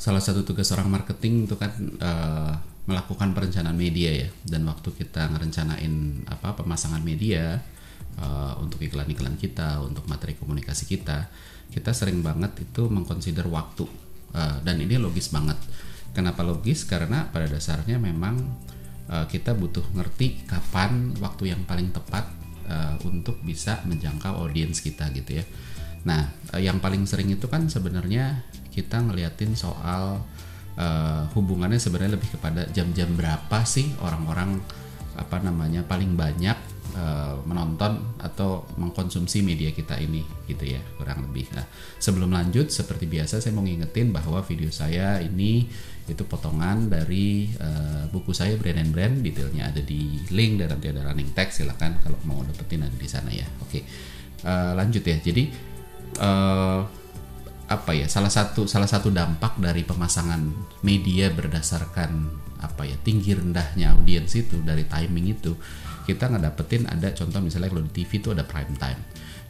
salah satu tugas orang marketing itu kan uh, melakukan perencanaan media ya. Dan waktu kita ngerencanain apa pemasangan media uh, untuk iklan-iklan kita untuk materi komunikasi kita kita sering banget itu mengconsider waktu. Uh, dan ini logis banget. Kenapa logis? Karena pada dasarnya memang uh, kita butuh ngerti kapan waktu yang paling tepat uh, untuk bisa menjangkau audiens kita gitu ya nah uh, yang paling sering itu kan sebenarnya kita ngeliatin soal uh, hubungannya sebenarnya lebih kepada jam-jam berapa sih orang-orang apa namanya paling banyak uh, menonton atau mengkonsumsi media kita ini gitu ya kurang lebih. Nah sebelum lanjut seperti biasa saya mau ngingetin bahwa video saya ini itu potongan dari uh, buku saya Brand and Brand detailnya ada di link dan nanti ada running text silahkan kalau mau dapetin ada di sana ya. Oke uh, lanjut ya jadi uh, apa ya salah satu salah satu dampak dari pemasangan media berdasarkan apa ya tinggi rendahnya audiens itu dari timing itu kita nggak dapetin ada contoh misalnya kalau di TV itu ada prime time.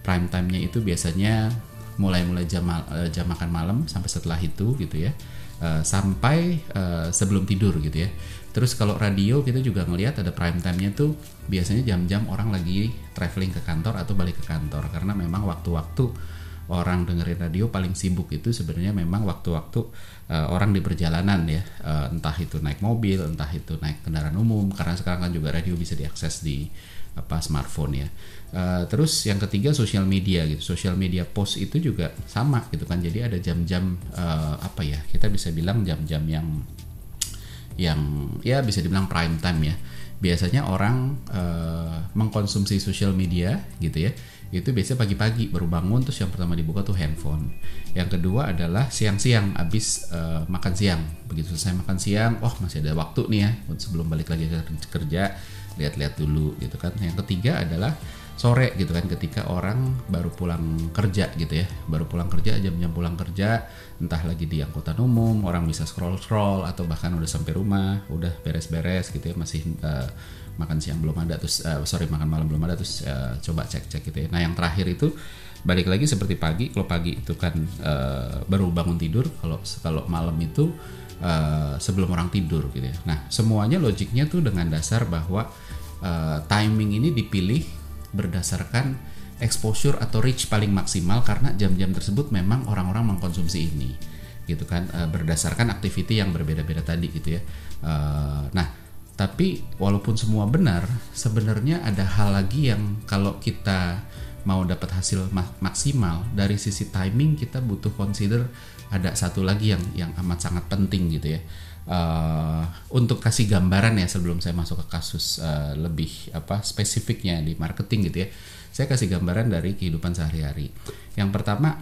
Prime time-nya itu biasanya mulai-mulai jam uh, jam makan malam sampai setelah itu gitu ya uh, sampai sebelum tidur gitu ya. Terus kalau radio kita juga ngelihat ada prime time-nya tuh biasanya jam-jam orang lagi traveling ke kantor atau balik ke kantor karena memang waktu-waktu orang dengerin radio paling sibuk itu sebenarnya memang waktu-waktu uh, orang di perjalanan ya. Uh, entah itu naik mobil entah itu naik kendaraan umum karena sekarang kan juga radio bisa diakses di apa smartphone ya. Uh, terus yang ketiga sosial media gitu. Sosial media post itu juga sama gitu kan. Jadi ada jam-jam uh, apa ya kita bisa bilang jam-jam yang yang ya bisa dibilang prime time ya. Biasanya orang uh, mengkonsumsi sosial media gitu ya itu biasanya pagi-pagi baru bangun terus yang pertama dibuka tuh handphone. Yang kedua adalah siang-siang abis uh, makan siang. Begitu selesai makan siang oh, masih ada waktu nih ya sebelum balik lagi ke kerja lihat-lihat dulu gitu kan. Yang ketiga adalah sore gitu kan ketika orang baru pulang kerja gitu ya. Baru pulang kerja jam-jam pulang kerja entah lagi di angkutan umum orang bisa scroll scroll atau bahkan udah sampai rumah udah beres-beres gitu ya masih uh, makan siang belum ada terus uh, sorry makan malam belum ada terus uh, coba cek cek gitu ya. Nah yang terakhir itu balik lagi seperti pagi kalau pagi itu kan uh, baru bangun tidur kalau kalau malam itu uh, sebelum orang tidur gitu ya. Nah semuanya logiknya tuh dengan dasar bahwa uh, timing ini dipilih berdasarkan exposure atau reach paling maksimal karena jam-jam tersebut memang orang-orang mengkonsumsi ini gitu kan. Berdasarkan aktiviti yang berbeda-beda tadi gitu ya. Nah tapi walaupun semua benar, sebenarnya ada hal lagi yang kalau kita mau dapat hasil maksimal dari sisi timing kita butuh consider ada satu lagi yang yang amat sangat penting gitu ya. Uh, untuk kasih gambaran ya sebelum saya masuk ke kasus uh, lebih apa spesifiknya di marketing gitu ya. Saya kasih gambaran dari kehidupan sehari-hari. Yang pertama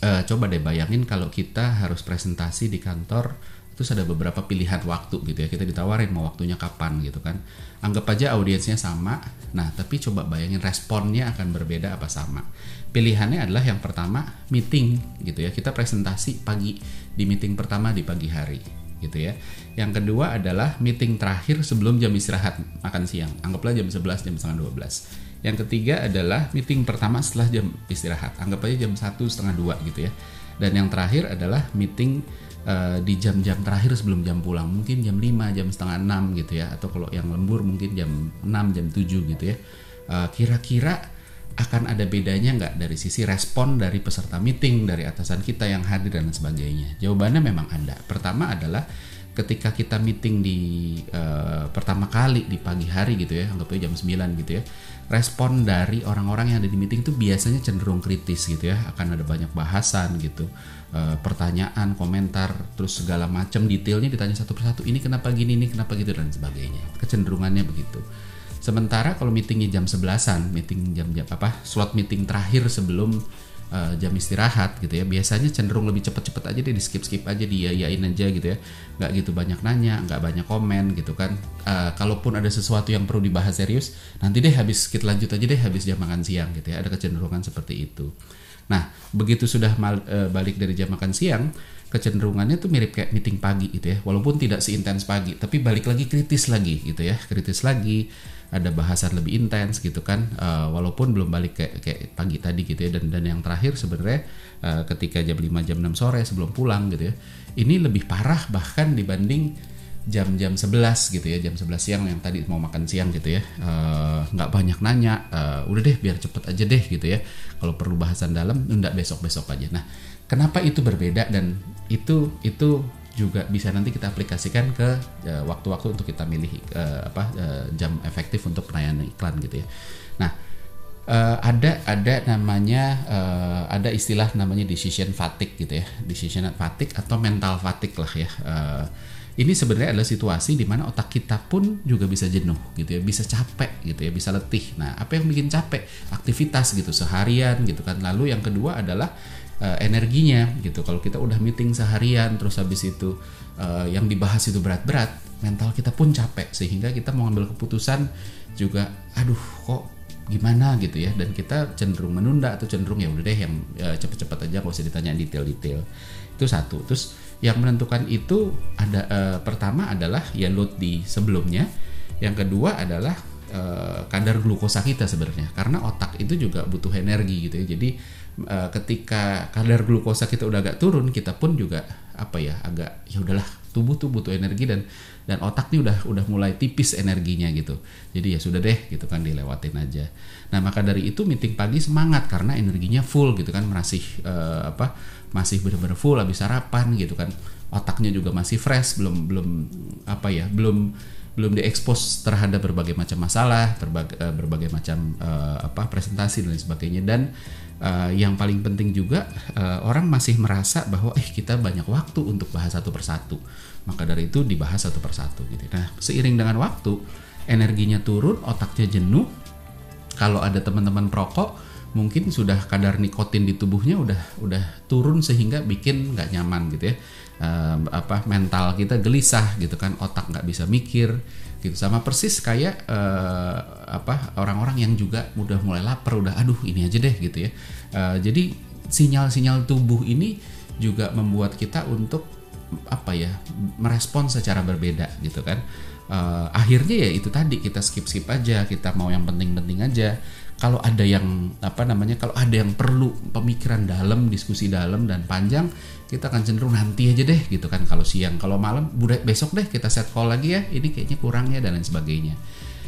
uh, coba deh bayangin kalau kita harus presentasi di kantor terus ada beberapa pilihan waktu gitu ya. Kita ditawarin mau waktunya kapan gitu kan. Anggap aja audiensnya sama. Nah tapi coba bayangin responnya akan berbeda apa sama. Pilihannya adalah yang pertama meeting gitu ya. Kita presentasi pagi di meeting pertama di pagi hari gitu ya. Yang kedua adalah meeting terakhir sebelum jam istirahat makan siang. Anggaplah jam 11 jam setengah 12 yang ketiga adalah meeting pertama setelah jam istirahat. Anggap aja jam satu setengah dua gitu ya. Dan yang terakhir adalah meeting uh, di jam-jam terakhir sebelum jam pulang. Mungkin jam 5 jam setengah 6 gitu ya. Atau kalau yang lembur mungkin jam 6 jam 7 gitu ya. Uh, kira-kira akan ada bedanya nggak dari sisi respon dari peserta meeting dari atasan kita yang hadir dan sebagainya? Jawabannya memang ada. Pertama adalah ketika kita meeting di uh, pertama kali di pagi hari gitu ya anggap aja jam 9 gitu ya respon dari orang-orang yang ada di meeting itu biasanya cenderung kritis gitu ya akan ada banyak bahasan gitu Eh, pertanyaan, komentar, terus segala macam detailnya ditanya satu persatu. Ini kenapa gini, ini kenapa gitu dan sebagainya. Kecenderungannya begitu. Sementara kalau meetingnya jam sebelasan, meeting jam-jam apa, slot meeting terakhir sebelum uh, jam istirahat gitu ya, biasanya cenderung lebih cepet-cepet aja deh, di skip-skip aja, diyayain aja gitu ya, nggak gitu banyak nanya, nggak banyak komen gitu kan. Uh, kalaupun ada sesuatu yang perlu dibahas serius, nanti deh habis kita lanjut aja deh habis jam makan siang gitu ya, ada kecenderungan seperti itu. Nah, begitu sudah mal, uh, balik dari jam makan siang, kecenderungannya tuh mirip kayak meeting pagi gitu ya. Walaupun tidak seintens pagi, tapi balik lagi kritis lagi gitu ya. Kritis lagi, ada bahasan lebih intens gitu kan. Uh, walaupun belum balik kayak, kayak pagi tadi gitu ya. Dan dan yang terakhir sebenarnya uh, ketika jam 5 jam 6 sore sebelum pulang gitu ya. Ini lebih parah bahkan dibanding jam-jam 11 gitu ya jam 11 siang yang tadi mau makan siang gitu ya nggak uh, banyak nanya uh, udah deh biar cepet aja deh gitu ya kalau perlu bahasan dalam enggak besok besok aja nah kenapa itu berbeda dan itu itu juga bisa nanti kita aplikasikan ke waktu-waktu uh, untuk kita milih uh, apa uh, jam efektif untuk penayangan iklan gitu ya nah uh, ada ada namanya uh, ada istilah namanya decision fatigue gitu ya decision fatigue atau mental fatigue lah ya uh, ini sebenarnya adalah situasi di mana otak kita pun juga bisa jenuh gitu ya, bisa capek gitu ya, bisa letih. Nah, apa yang bikin capek? Aktivitas gitu seharian gitu kan. Lalu yang kedua adalah uh, energinya gitu. Kalau kita udah meeting seharian terus habis itu uh, yang dibahas itu berat-berat, mental kita pun capek. Sehingga kita mau ambil keputusan juga aduh kok gimana? gitu ya. Dan kita cenderung menunda atau cenderung ya udah deh yang uh, cepet-cepet aja nggak usah ditanya detail-detail. Itu satu. Terus yang menentukan itu ada uh, pertama adalah ya load di sebelumnya. Yang kedua adalah uh, kadar glukosa kita sebenarnya. Karena otak itu juga butuh energi gitu ya. Jadi uh, ketika kadar glukosa kita udah agak turun kita pun juga apa ya agak ya udahlah tubuh tuh butuh energi dan dan otak nih udah udah mulai tipis energinya gitu. Jadi ya sudah deh gitu kan dilewatin aja. Nah maka dari itu meeting pagi semangat karena energinya full gitu kan masih uh, apa masih benar-benar full habis sarapan gitu kan. Otaknya juga masih fresh belum belum apa ya belum belum diekspos terhadap berbagai macam masalah berbagai, uh, berbagai macam uh, apa presentasi dan lain sebagainya. Dan uh, yang paling penting juga uh, orang masih merasa bahwa eh kita banyak waktu untuk bahas satu persatu. Maka dari itu dibahas satu persatu gitu. Nah seiring dengan waktu energinya turun otaknya jenuh. Kalau ada teman-teman perokok mungkin sudah kadar nikotin di tubuhnya udah udah turun sehingga bikin nggak nyaman gitu ya uh, apa mental kita gelisah gitu kan otak nggak bisa mikir gitu. Sama persis kayak uh, apa orang-orang yang juga udah mulai lapar udah aduh ini aja deh gitu ya. Uh, jadi sinyal-sinyal tubuh ini juga membuat kita untuk apa ya merespon secara berbeda gitu kan uh, akhirnya ya itu tadi kita skip skip aja kita mau yang penting-penting aja. Kalau ada yang apa namanya kalau ada yang perlu pemikiran dalam diskusi dalam dan panjang kita akan cenderung nanti aja deh gitu kan kalau siang. Kalau malam besok deh kita set call lagi ya ini kayaknya kurangnya dan lain sebagainya.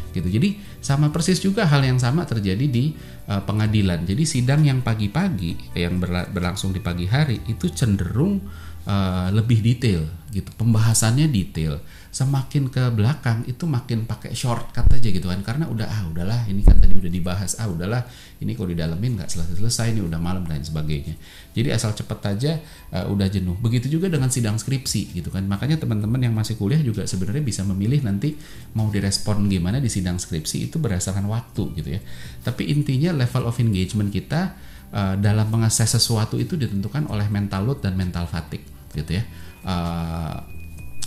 Gitu. Jadi sama persis juga hal yang sama terjadi di uh, pengadilan. Jadi sidang yang pagi-pagi yang berlangsung di pagi hari itu cenderung uh, lebih detail gitu. Pembahasannya detail. Semakin ke belakang itu makin pakai shortcut aja gitu kan. Karena udah ah udahlah ini kan tadi udah dibahas. Ah udahlah ini kalau didalemin nggak selesai selesai ini udah malam dan sebagainya. Jadi asal cepet aja uh, udah jenuh. Begitu juga dengan sidang skripsi gitu kan. Makanya teman-teman yang masih kuliah juga sebenarnya bisa memilih nanti mau direspon gimana di sidang skripsi itu berdasarkan waktu gitu ya. Tapi intinya level of engagement kita uh, dalam mengakses sesuatu itu ditentukan oleh mental load dan mental fatigue gitu ya uh,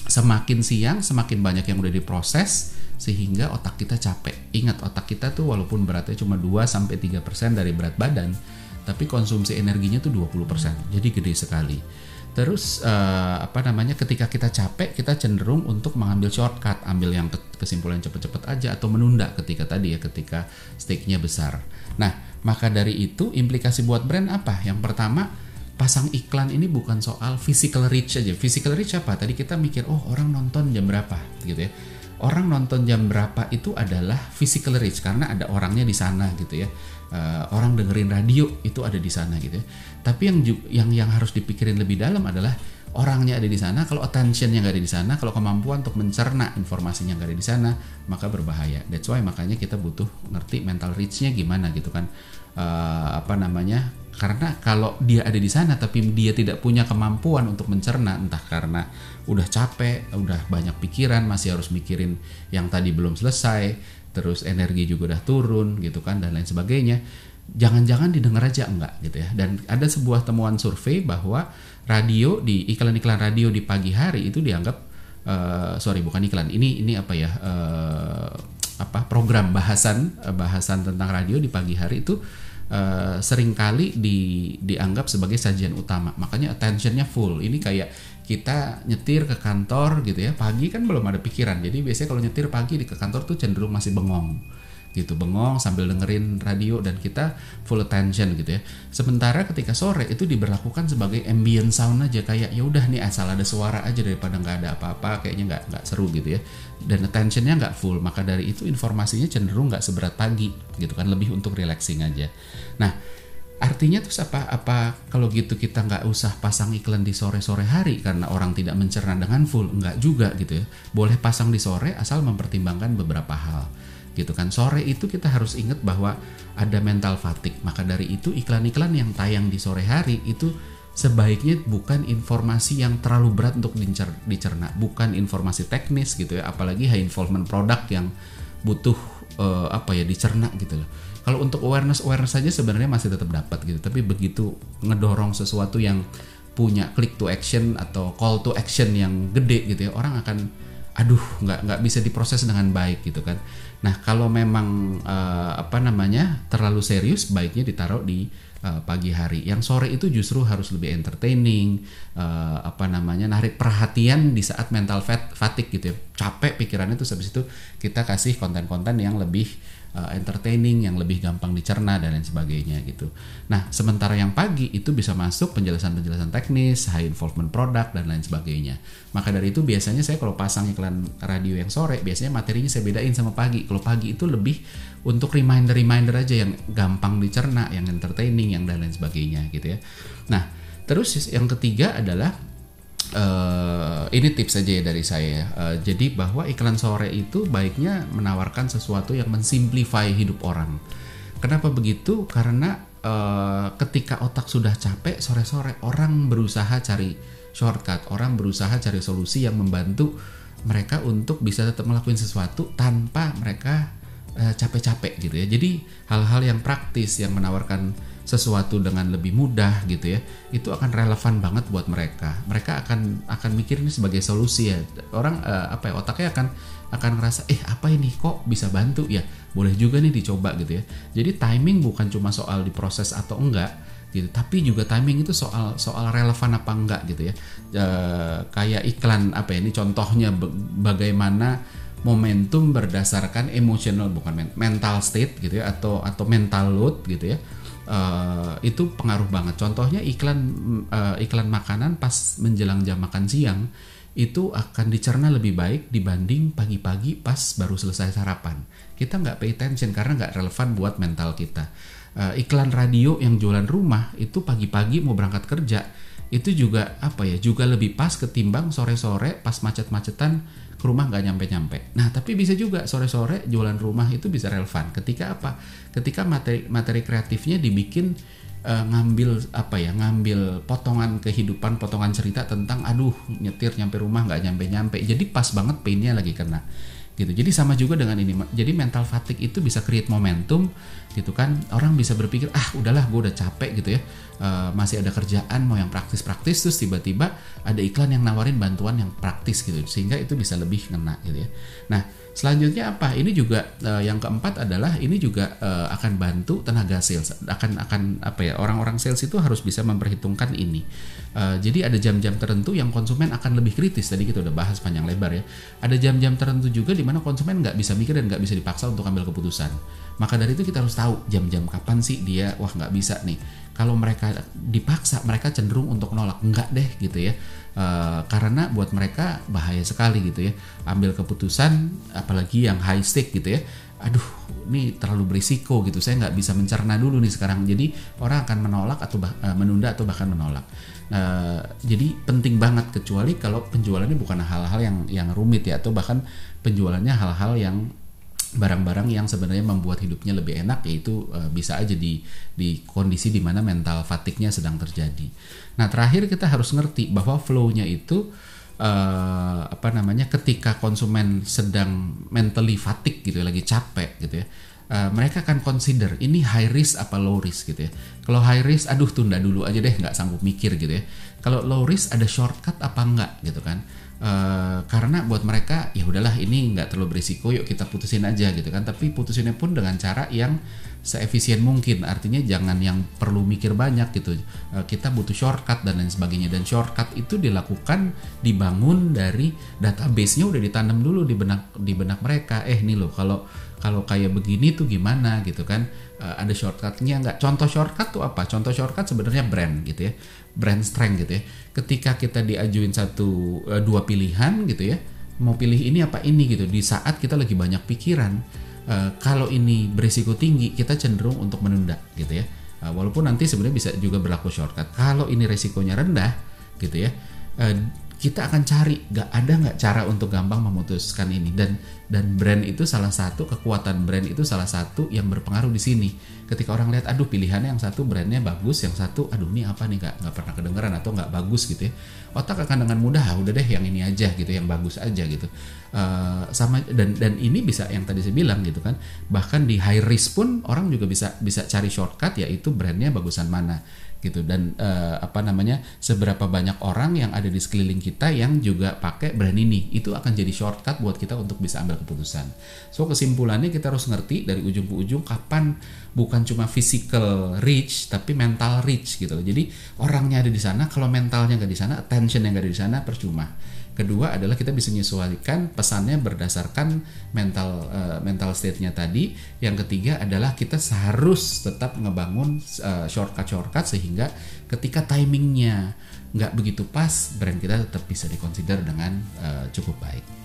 semakin siang semakin banyak yang udah diproses sehingga otak kita capek. Ingat otak kita tuh walaupun beratnya cuma 2 sampai 3% dari berat badan, tapi konsumsi energinya tuh 20%. Jadi gede sekali. Terus uh, apa namanya ketika kita capek kita cenderung untuk mengambil shortcut, ambil yang kesimpulan cepet-cepet aja atau menunda ketika tadi ya ketika stake-nya besar. Nah, maka dari itu implikasi buat brand apa? Yang pertama pasang iklan ini bukan soal physical reach aja. Physical reach apa? Tadi kita mikir, oh orang nonton jam berapa, gitu ya. Orang nonton jam berapa itu adalah physical reach karena ada orangnya di sana gitu ya. Uh, orang dengerin radio itu ada di sana gitu ya. Tapi yang yang yang harus dipikirin lebih dalam adalah orangnya ada di sana. Kalau attentionnya nggak ada di sana, kalau kemampuan untuk mencerna informasinya nggak ada di sana, maka berbahaya. That's why makanya kita butuh ngerti mental reach-nya gimana gitu kan. Uh, apa namanya karena kalau dia ada di sana tapi dia tidak punya kemampuan untuk mencerna entah karena udah capek, udah banyak pikiran, masih harus mikirin yang tadi belum selesai, terus energi juga udah turun gitu kan dan lain sebagainya. Jangan-jangan didengar aja enggak gitu ya. Dan ada sebuah temuan survei bahwa radio di iklan-iklan radio di pagi hari itu dianggap uh, sorry bukan iklan. Ini ini apa ya? Uh, apa program bahasan bahasan tentang radio di pagi hari itu uh, sering kali di dianggap sebagai sajian utama. Makanya attentionnya full. Ini kayak kita nyetir ke kantor gitu ya. Pagi kan belum ada pikiran. Jadi biasanya kalau nyetir pagi di ke kantor tuh cenderung masih bengong gitu bengong sambil dengerin radio dan kita full attention gitu ya sementara ketika sore itu diberlakukan sebagai ambient sound aja kayak ya udah nih asal ada suara aja daripada nggak ada apa-apa kayaknya nggak nggak seru gitu ya dan attentionnya nggak full maka dari itu informasinya cenderung nggak seberat pagi gitu kan lebih untuk relaxing aja nah Artinya tuh apa? Apa kalau gitu kita nggak usah pasang iklan di sore-sore hari karena orang tidak mencerna dengan full? Nggak juga gitu ya. Boleh pasang di sore asal mempertimbangkan beberapa hal gitu kan. Sore itu kita harus ingat bahwa ada mental fatigue. Maka dari itu iklan-iklan yang tayang di sore hari itu sebaiknya bukan informasi yang terlalu berat untuk dicerna. Bukan informasi teknis gitu ya. Apalagi high involvement produk yang butuh uh, apa ya dicerna gitu loh. Kalau untuk awareness awareness saja sebenarnya masih tetap dapat gitu. Tapi begitu ngedorong sesuatu yang punya click to action atau call to action yang gede gitu ya orang akan aduh nggak nggak bisa diproses dengan baik gitu kan nah kalau memang uh, apa namanya terlalu serius baiknya ditaruh di uh, pagi hari. Yang sore itu justru harus lebih entertaining uh, apa namanya narik perhatian di saat mental fat fatigue gitu ya. Capek pikirannya tuh habis itu kita kasih konten-konten yang lebih uh, entertaining yang lebih gampang dicerna dan lain sebagainya gitu. Nah, sementara yang pagi itu bisa masuk penjelasan-penjelasan teknis, high involvement product dan lain sebagainya. Maka dari itu biasanya saya kalau pasang iklan radio yang sore, biasanya materinya saya bedain sama pagi. Kalau pagi itu lebih untuk reminder-reminder aja yang gampang dicerna, yang entertaining, yang dan lain sebagainya gitu ya. Nah, terus yang ketiga adalah uh, ini tips saja ya dari saya. Uh, jadi bahwa iklan sore itu baiknya menawarkan sesuatu yang mensimplify hidup orang. Kenapa begitu? Karena uh, ketika otak sudah capek sore-sore orang berusaha cari shortcut, orang berusaha cari solusi yang membantu mereka untuk bisa tetap melakukan sesuatu tanpa mereka capek-capek gitu ya. Jadi hal-hal yang praktis yang menawarkan sesuatu dengan lebih mudah gitu ya itu akan relevan banget buat mereka. Mereka akan akan mikir ini sebagai solusi ya. Orang uh, apa ya otaknya akan akan ngerasa eh apa ini? Kok bisa bantu? Ya boleh juga nih dicoba gitu ya. Jadi timing bukan cuma soal diproses atau enggak gitu tapi juga timing itu soal soal relevan apa enggak gitu ya. E, kayak iklan apa ya ini contohnya bagaimana momentum berdasarkan emotional bukan mental state gitu ya atau atau mental load gitu ya uh, itu pengaruh banget. Contohnya iklan uh, iklan makanan pas menjelang jam makan siang itu akan dicerna lebih baik dibanding pagi-pagi pas baru selesai sarapan. Kita nggak pay attention karena nggak relevan buat mental kita. Uh, iklan radio yang jualan rumah itu pagi-pagi mau berangkat kerja itu juga apa ya juga lebih pas ketimbang sore-sore pas macet-macetan rumah nggak nyampe-nyampe. Nah, tapi bisa juga sore-sore jualan rumah itu bisa relevan. Ketika apa? Ketika materi materi kreatifnya dibikin uh, ngambil apa ya? Ngambil potongan kehidupan, potongan cerita tentang aduh nyetir nyampe rumah nggak nyampe-nyampe. Jadi pas banget painnya lagi kena gitu. Jadi sama juga dengan ini. Jadi mental fatigue itu bisa create momentum gitu kan. Orang bisa berpikir ah udahlah gue udah capek gitu ya. Uh, masih ada kerjaan mau yang praktis-praktis terus tiba-tiba ada iklan yang nawarin bantuan yang praktis gitu. Sehingga itu bisa lebih ngena gitu ya. Nah, Selanjutnya apa? Ini juga uh, yang keempat adalah ini juga uh, akan bantu tenaga sales. Akan akan apa ya? Orang-orang sales itu harus bisa memperhitungkan ini. Uh, jadi ada jam-jam tertentu yang konsumen akan lebih kritis. Tadi kita udah bahas panjang lebar ya. Ada jam-jam tertentu juga di mana konsumen nggak bisa mikir dan nggak bisa dipaksa untuk ambil keputusan. Maka dari itu kita harus tahu jam-jam kapan sih dia wah nggak bisa nih. Kalau mereka dipaksa, mereka cenderung untuk nolak. Enggak deh gitu ya. Uh, karena buat mereka bahaya sekali gitu ya. Ambil keputusan apalagi yang high stake gitu ya. Aduh ini terlalu berisiko gitu. Saya nggak bisa mencerna dulu nih sekarang. Jadi orang akan menolak atau bah, uh, menunda atau bahkan menolak. Uh, jadi penting banget kecuali kalau penjualannya bukan hal-hal yang yang rumit ya atau bahkan penjualannya hal-hal yang barang-barang yang sebenarnya membuat hidupnya lebih enak yaitu uh, bisa aja di di kondisi di mana mental fatigue-nya sedang terjadi. Nah terakhir kita harus ngerti bahwa flow-nya itu uh, apa namanya ketika konsumen sedang mentally fatigue gitu ya, lagi capek gitu ya. Uh, mereka akan consider ini high risk apa low risk gitu ya. Kalau high risk, aduh tunda dulu aja deh, nggak sanggup mikir gitu ya. Kalau low risk ada shortcut apa enggak gitu kan. Uh, karena buat mereka ya udahlah ini nggak terlalu berisiko yuk kita putusin aja gitu kan? Tapi putusinnya pun dengan cara yang seefisien mungkin. Artinya jangan yang perlu mikir banyak gitu. Uh, kita butuh shortcut dan lain sebagainya. Dan shortcut itu dilakukan dibangun dari database-nya udah ditanam dulu di benak di benak mereka. Eh nih loh kalau kalau kayak begini tuh gimana gitu kan? Uh, ada shortcutnya nggak contoh shortcut tuh apa? Contoh shortcut sebenarnya brand gitu ya brand strength gitu ya. Ketika kita diajuin satu uh, dua pilihan gitu ya mau pilih ini apa ini gitu. Di saat kita lagi banyak pikiran uh, kalau ini berisiko tinggi kita cenderung untuk menunda gitu ya. Uh, walaupun nanti sebenarnya bisa juga berlaku shortcut. Kalau ini resikonya rendah gitu ya kita akan cari. Gak ada nggak cara untuk gampang memutuskan ini. Dan dan brand itu salah satu kekuatan brand itu salah satu yang berpengaruh di sini. Ketika orang lihat aduh pilihannya yang satu brandnya bagus yang satu aduh ini apa nih? Nggak nggak pernah kedengeran atau nggak bagus gitu ya otak akan dengan mudah ah, udah deh yang ini aja gitu yang bagus aja gitu. Uh, sama dan dan ini bisa yang tadi saya bilang gitu kan. Bahkan di high risk pun orang juga bisa bisa cari shortcut yaitu brandnya bagusan mana gitu. Dan uh, apa namanya seberapa banyak orang yang ada di sekeliling kita yang juga pakai brand ini. Itu akan jadi shortcut buat kita untuk bisa ambil keputusan. So kesimpulannya kita harus ngerti dari ujung ke ujung kapan bukan cuma physical reach tapi mental reach gitu loh. Jadi orangnya ada di sana kalau mentalnya nggak di sana, attention yang nggak di sana percuma. Kedua adalah kita bisa menyesuaikan pesannya berdasarkan mental uh, mental state-nya tadi. Yang ketiga adalah kita harus tetap ngebangun uh, shortcut-shortcut sehingga ketika timingnya nggak begitu pas, brand kita tetap bisa dikonsider dengan uh, cukup baik.